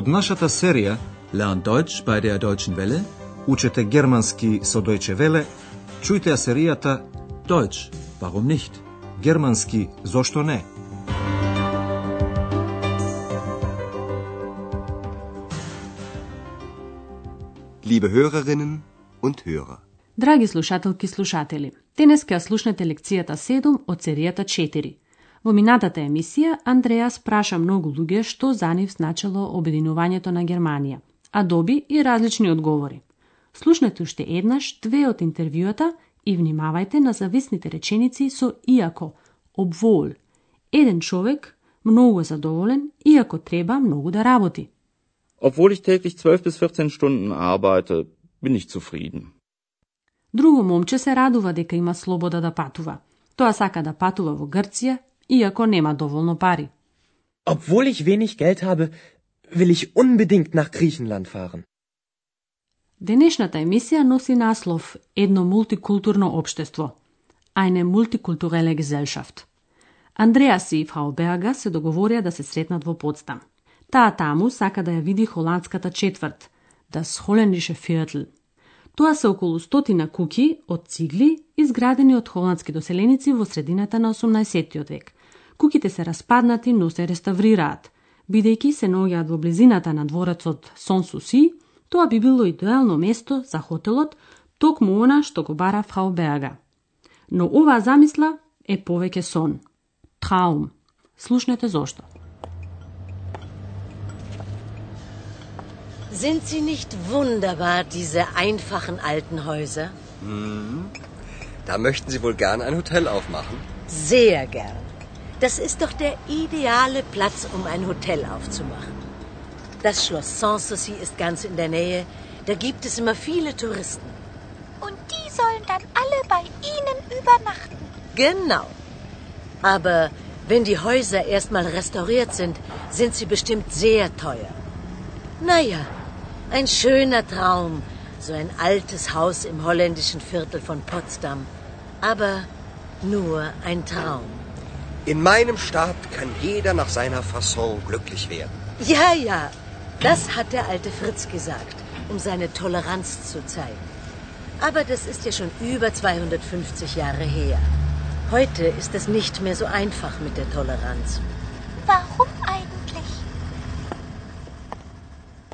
Од нашата серија Lernt Deutsch bei der Deutschen Welle? Учете германски со Deutsche Welle, чујте ја серијата Deutsch, warum nicht? Германски зошто не? Liebe Hörerinnen und Hörer. Драги слушателки и слушатели, денес ќе слушнете лекцијата 7 од серијата 4. Во минатата емисија, Андреас праша многу луѓе што за нив значело обединувањето на Германија, а доби и различни одговори. Слушнете уште еднаш две од интервјуата и внимавајте на зависните реченици со иако, обвол. Еден човек многу е задоволен, иако треба многу да работи. Obwohl ich täglich 12 bis 14 Stunden arbeite, bin ich zufrieden. Друго момче се радува дека има слобода да патува. Тоа сака да патува во Грција, иако нема доволно пари. Obwohl ich wenig Geld habe, will ich unbedingt nach Griechenland fahren. Денешната емисија носи наслов Едно мултикултурно општество. Eine multikulturelle Gesellschaft. Андреас и Фрау Берга се договорија да се сретнат во Потсдам. Таа таму сака да ја види холандската четврт, das Holländische Viertel. Тоа се околу стотина куки од цигли изградени од холандски доселеници во средината на 18 век. Куките се распаднати, но се реставрираат. Бидејќи се наоѓаат во близината на дворецот Сон Суси, тоа би било идеално место за хотелот, токму она што го бара Фрау Берга. Но оваа замисла е повеќе сон. Траум. Слушнете зошто. Sind sie nicht wunderbar, diese einfachen alten Häuser? Da möchten Sie wohl gern ein Hotel aufmachen? Sehr gern. Das ist doch der ideale Platz, um ein Hotel aufzumachen. Das Schloss Sanssouci ist ganz in der Nähe. Da gibt es immer viele Touristen. Und die sollen dann alle bei Ihnen übernachten. Genau. Aber wenn die Häuser erstmal restauriert sind, sind sie bestimmt sehr teuer. Naja, ein schöner Traum, so ein altes Haus im holländischen Viertel von Potsdam. Aber nur ein Traum. In meinem Staat kann jeder nach seiner Fasson glücklich werden. Ja, ja, das hat der alte Fritz gesagt, um seine Toleranz zu zeigen. Aber das ist ja schon über 250 Jahre her. Heute ist es nicht mehr so einfach mit der Toleranz. Warum eigentlich?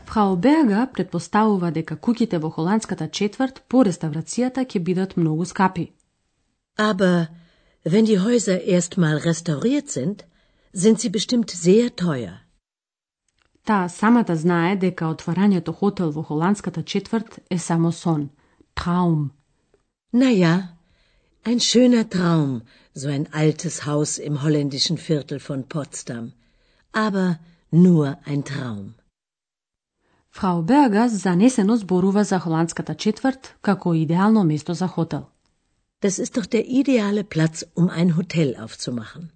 Фрау Берга предпоставува дека куќите во холандската четврт по реставрацијата ќе бидат многу скапи. Aber wenn die Häuser erstmal restauriert sind, sind sie bestimmt sehr teuer. Таа самата знае дека отварањето хотел во холандската четврт е само сон. Траум. Naja, ein schöner Traum, so ein altes Haus im holländischen Viertel von Potsdam. Aber nur ein Traum. Фрау Берга занесено зборува за холандската четврт како идеално место за хотел. Das ist doch der ideale Platz, um ein Hotel aufzumachen.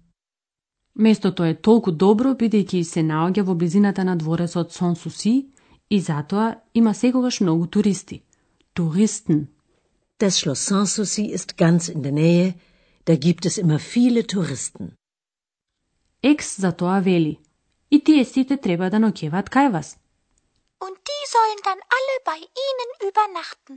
Местото е толку добро бидејќи се наоѓа во близината на дворецот Сон Суси и затоа има секогаш многу туристи. Туристен. Das Schloss Sanssouci ist ganz in der Nähe. Da gibt es immer viele Touristen. Екс за тоа вели. И тие сите треба да ноќеваат кај вас. Und die sollen dann alle bei Ihnen übernachten.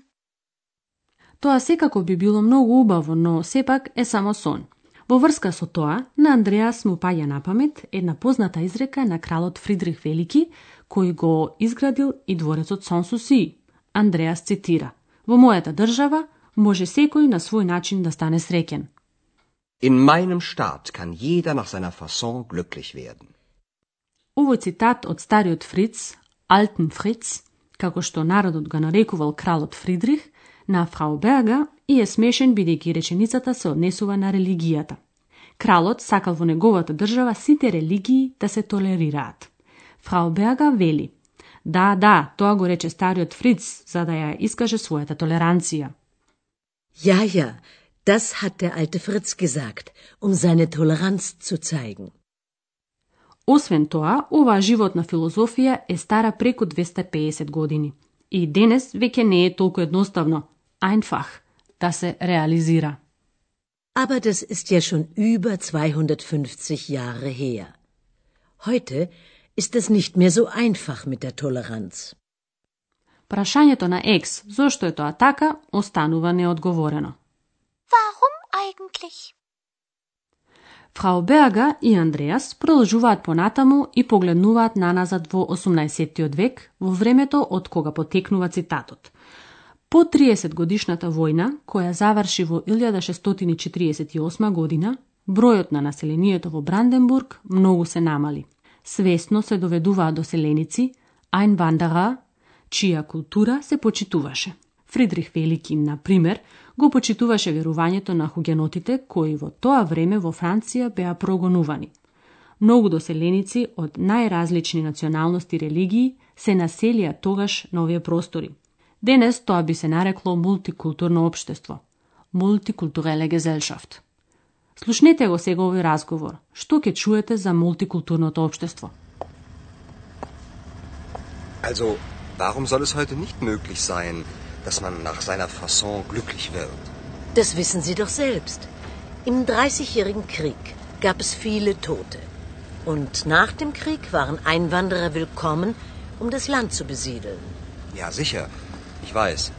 Тоа секако би било многу убаво, но сепак е само сон. Во врска со тоа, на Андреас му паѓа на памет една позната изрека на кралот Фридрих Велики, кој го изградил и дворецот Сонсуси. Андреас цитира: Во мојата држава може секој на свој начин да стане среќен. In meinem Staat kann jeder nach seiner Fasson glücklich werden. Овој цитат од стариот Фриц, Алтен Фриц, како што народот го нарекувал кралот Фридрих, на Фрау Берга и е смешен бидејќи реченицата се однесува на религијата. Кралот сакал во неговата држава сите религии да се толерираат. Фрау Берга вели: Да, да, тоа го рече стариот Фриц, за да ја искаже својата толеранција. Ja, ja, das hat der alte Fritz gesagt, um seine Toleranz zu zeigen. Освен тоа, оваа животна филозофија е стара преку 250 години. И денес веќе не е толку едноставно, einfach, да се реализира. Aber das ist ja schon über 250 Jahre her. Heute ist es nicht mehr so einfach mit der Toleranz. Прашањето на Екс, зошто е тоа така, останува неодговорено. Warum eigentlich? Фрау Берга и Андреас продолжуваат понатаму и погледнуваат наназад во 18 век, во времето од кога потекнува цитатот. По 30 годишната војна, која заврши во 1648 година, бројот на населението во Бранденбург многу се намали. Свесно се доведуваа доселеници, Einwanderer, чија култура се почитуваше. Фридрих Велики, на пример, го почитуваше верувањето на хугенотите кои во тоа време во Франција беа прогонувани. Многу доселеници од најразлични националности и религии се населија тогаш на овие простори. Денес тоа би се нарекло мултикултурно општество. Мултикултуреле гезелшафт. Слушнете го сега овој разговор. Што ќе чуете за мултикултурното општество? Also, warum soll es heute nicht möglich sein, dass man nach seiner Fasson glücklich wird? Das wissen Sie doch selbst. Im Dreißigjährigen Krieg gab es viele Tote. Und nach dem Krieg waren Einwanderer willkommen, um das Land zu besiedeln. Ja, sicher. Ich weiß.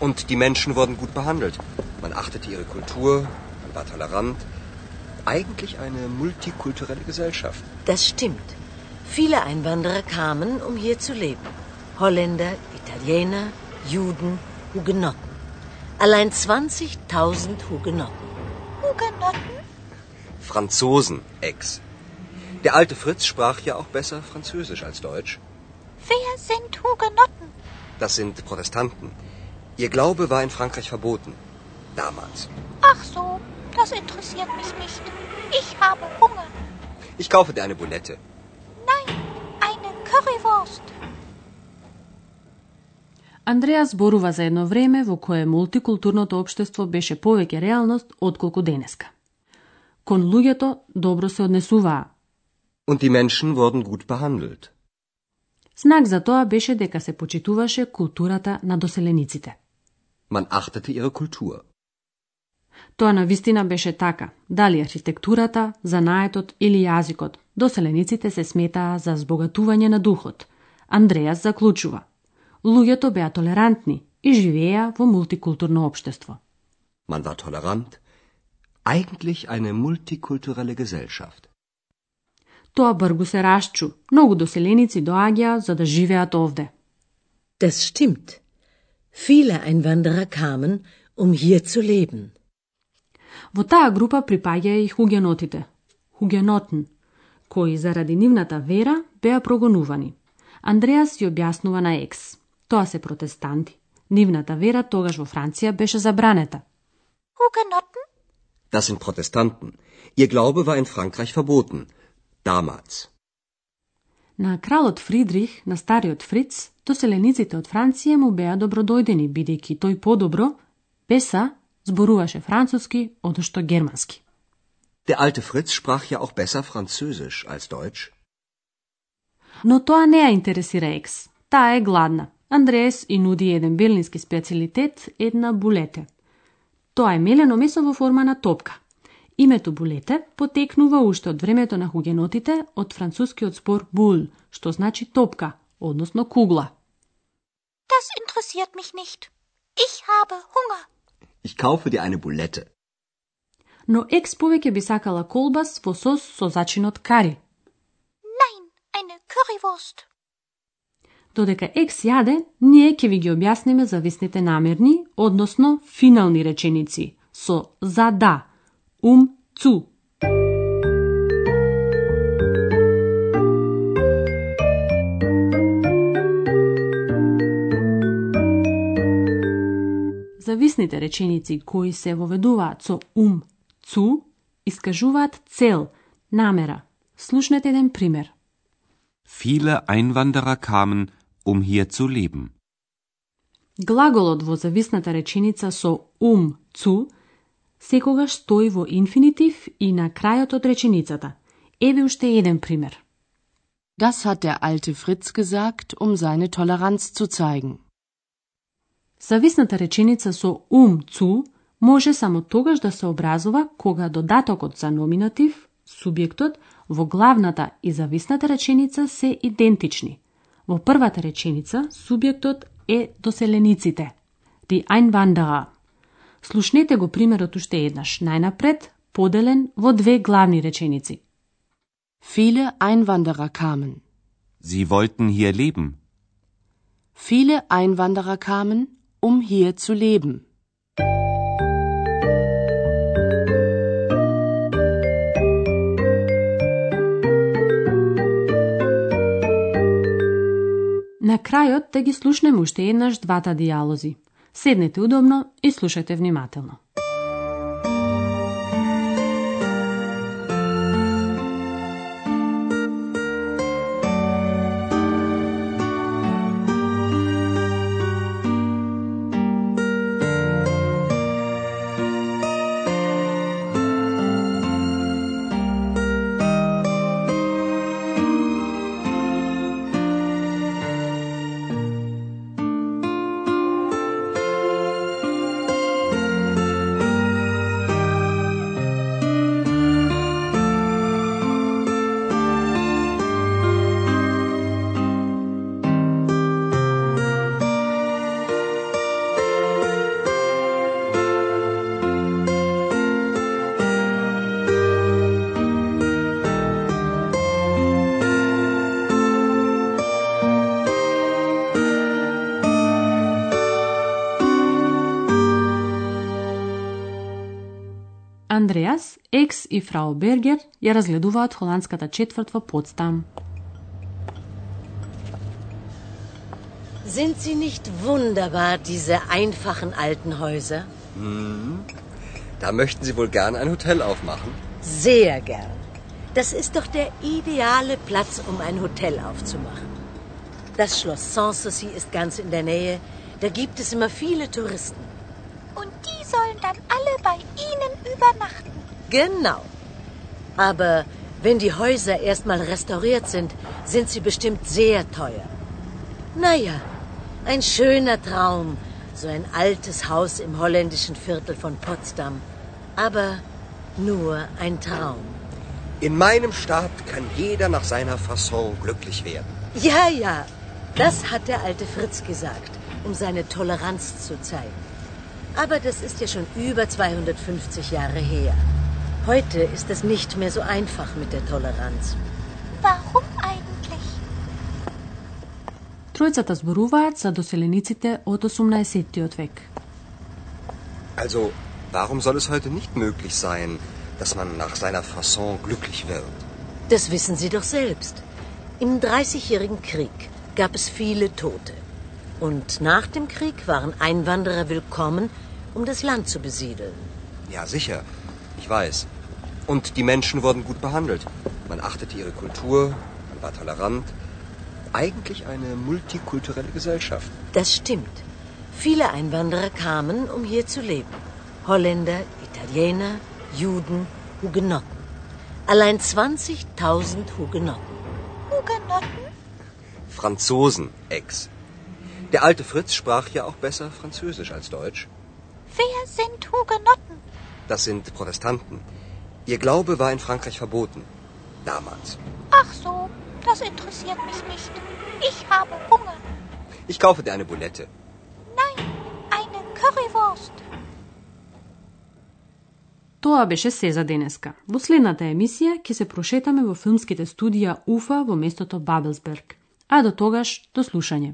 Und die Menschen wurden gut behandelt. Man achtete ihre Kultur, man war tolerant. Eigentlich eine multikulturelle Gesellschaft. Das stimmt. Viele Einwanderer kamen, um hier zu leben. Holländer, Italiener, Juden, Hugenotten. Allein 20.000 Hugenotten. Hugenotten? Franzosen, Ex. Der alte Fritz sprach ja auch besser Französisch als Deutsch. Wer sind Hugenotten? Das sind Protestanten. Ihr Glaube war in Frankreich verboten. Damals. Ach so, das interessiert mich nicht. Ich habe Hunger. Ich kaufe dir eine Bulette. Nein, eine Currywurst. Андреа зборува за едно време во кое мултикултурното општество беше повеќе реалност отколку денеска. Кон луѓето добро се однесуваа. Und die Menschen wurden gut behandelt. Знак за тоа беше дека се почитуваше културата на доселениците. Man achtete ihre Kultur. Тоа на вистина беше така. Дали архитектурата, занаетот или јазикот, доселениците се сметаа за збогатување на духот. Андреас заклучува. Луѓето беа толерантни и живееа во мултикултурно општество. Man war tolerant. Eigentlich eine multikulturelle Gesellschaft. Тоа бргу се расчу. Многу доселеници доаѓаа за да живеат овде. Das stimmt. Viele Einwanderer kamen, um hier zu leben. Во таа група припаѓаа и хугенотите, хугенотн, кои заради нивната вера беа прогонувани. Андреас ја објаснува на Екс. Тоа се протестанти. Нивната вера тогаш во Франција беше забранета. Hugenotten? Das sind Protestanten. Ihr Glaube war in Frankreich verboten. Damals. На кралот Фридрих, на стариот Фриц, доселениците од Франција му беа добродојдени, бидејќи тој подобро, Беса, зборуваше француски, одошто германски. Der alte Fritz sprach ja auch besser Französisch als Deutsch. Но тоа не ја интересира Екс. Таа е гладна. Андреас и нуди еден белински специалитет, една булете. Тоа е мелено месо во форма на топка. Името булете потекнува уште од времето на хугенотите од францускиот спор бул, што значи топка, односно кугла. Das interessiert mich nicht. Ich habe Hunger. Ich kaufe dir eine Bulette. Но Екс повеќе би сакала колбас во сос со зачинот кари. Nein, eine Currywurst. Додека Екс јаде, ние ќе ви ги објасниме зависните намерни, односно финални реченици, со за да, ум цу. Зависните реченици кои се воведуваат со ум цу, искажуваат цел, намера. Слушнете еден пример. Viele Einwanderer kamen, um hier zu leben. Глаголот во зависната реченица со ум цу секогаш стои во инфинитив и на крајот од реченицата. Еве уште еден пример. Das hat der alte Fritz gesagt, um seine Toleranz zu zeigen. Зависната реченица со ум цу може само тогаш да се образува кога додатокот за номинатив, субјектот, во главната и зависната реченица се идентични. Во првата реченица субјектот е доселениците, die Einwanderer. Слушнете го примерот уште еднаш, најнапред поделен во две главни реченици. Viele Einwanderer kamen. Sie wollten hier leben. Viele Einwanderer kamen, um hier zu leben. На крајот да ги слушнеме уште еднаш двата дијалози. Седнете удобно и слушајте внимателно. Андреас, екс и фрау Бергер ја разгледуваат холандската четврт во Потсдам. Sind sie nicht wunderbar, diese einfachen alten Häuser? Da möchten Sie wohl gern ein Hotel aufmachen? Sehr gern. Das ist doch der ideale Platz, um ein Hotel aufzumachen. Das Schloss Sanssouci ist ganz in der Nähe. Da gibt es immer viele Touristen. übernachten. Genau. Aber wenn die Häuser erstmal restauriert sind, sind sie bestimmt sehr teuer. Naja, ein schöner Traum, so ein altes Haus im holländischen Viertel von Potsdam. Aber nur ein Traum. In meinem Staat kann jeder nach seiner Fasson glücklich werden. Ja, ja, das hat der alte Fritz gesagt, um seine Toleranz zu zeigen. Aber das ist ja schon über 250 Jahre her. Heute ist es nicht mehr so einfach mit der Toleranz. Warum eigentlich? Тројцата зборуваат за доселениците од 18. век. Also, warum soll es heute nicht möglich sein, dass man nach seiner Fasson glücklich wird? Das wissen Sie doch selbst. Im Dreißigjährigen Krieg gab es viele Tote. Und nach dem Krieg waren Einwanderer willkommen, um das Land zu besiedeln. Ja, sicher. Ich weiß. Und die Menschen wurden gut behandelt. Man achtete ihre Kultur, man war tolerant. Eigentlich eine multikulturelle Gesellschaft. Das stimmt. Viele Einwanderer kamen, um hier zu leben. Holländer, Italiener, Juden, Hugenotten. Allein 20.000 Hugenotten. Hugenotten? Franzosen, Ex. Der alte Fritz sprach ja auch besser Französisch als Deutsch. Wer sind Hugenotten? Das sind Protestanten. Ihr Glaube war in Frankreich verboten. Damals. Ach so, das interessiert mich nicht. Ich habe Hunger. Ich kaufe dir eine Bulette. Nein, eine Currywurst. Тоа беше се за денеска. Во следната емисија ќе се прошетаме во филмските студија Уфа во местото Бабелсберг. А до тогаш, до слушање.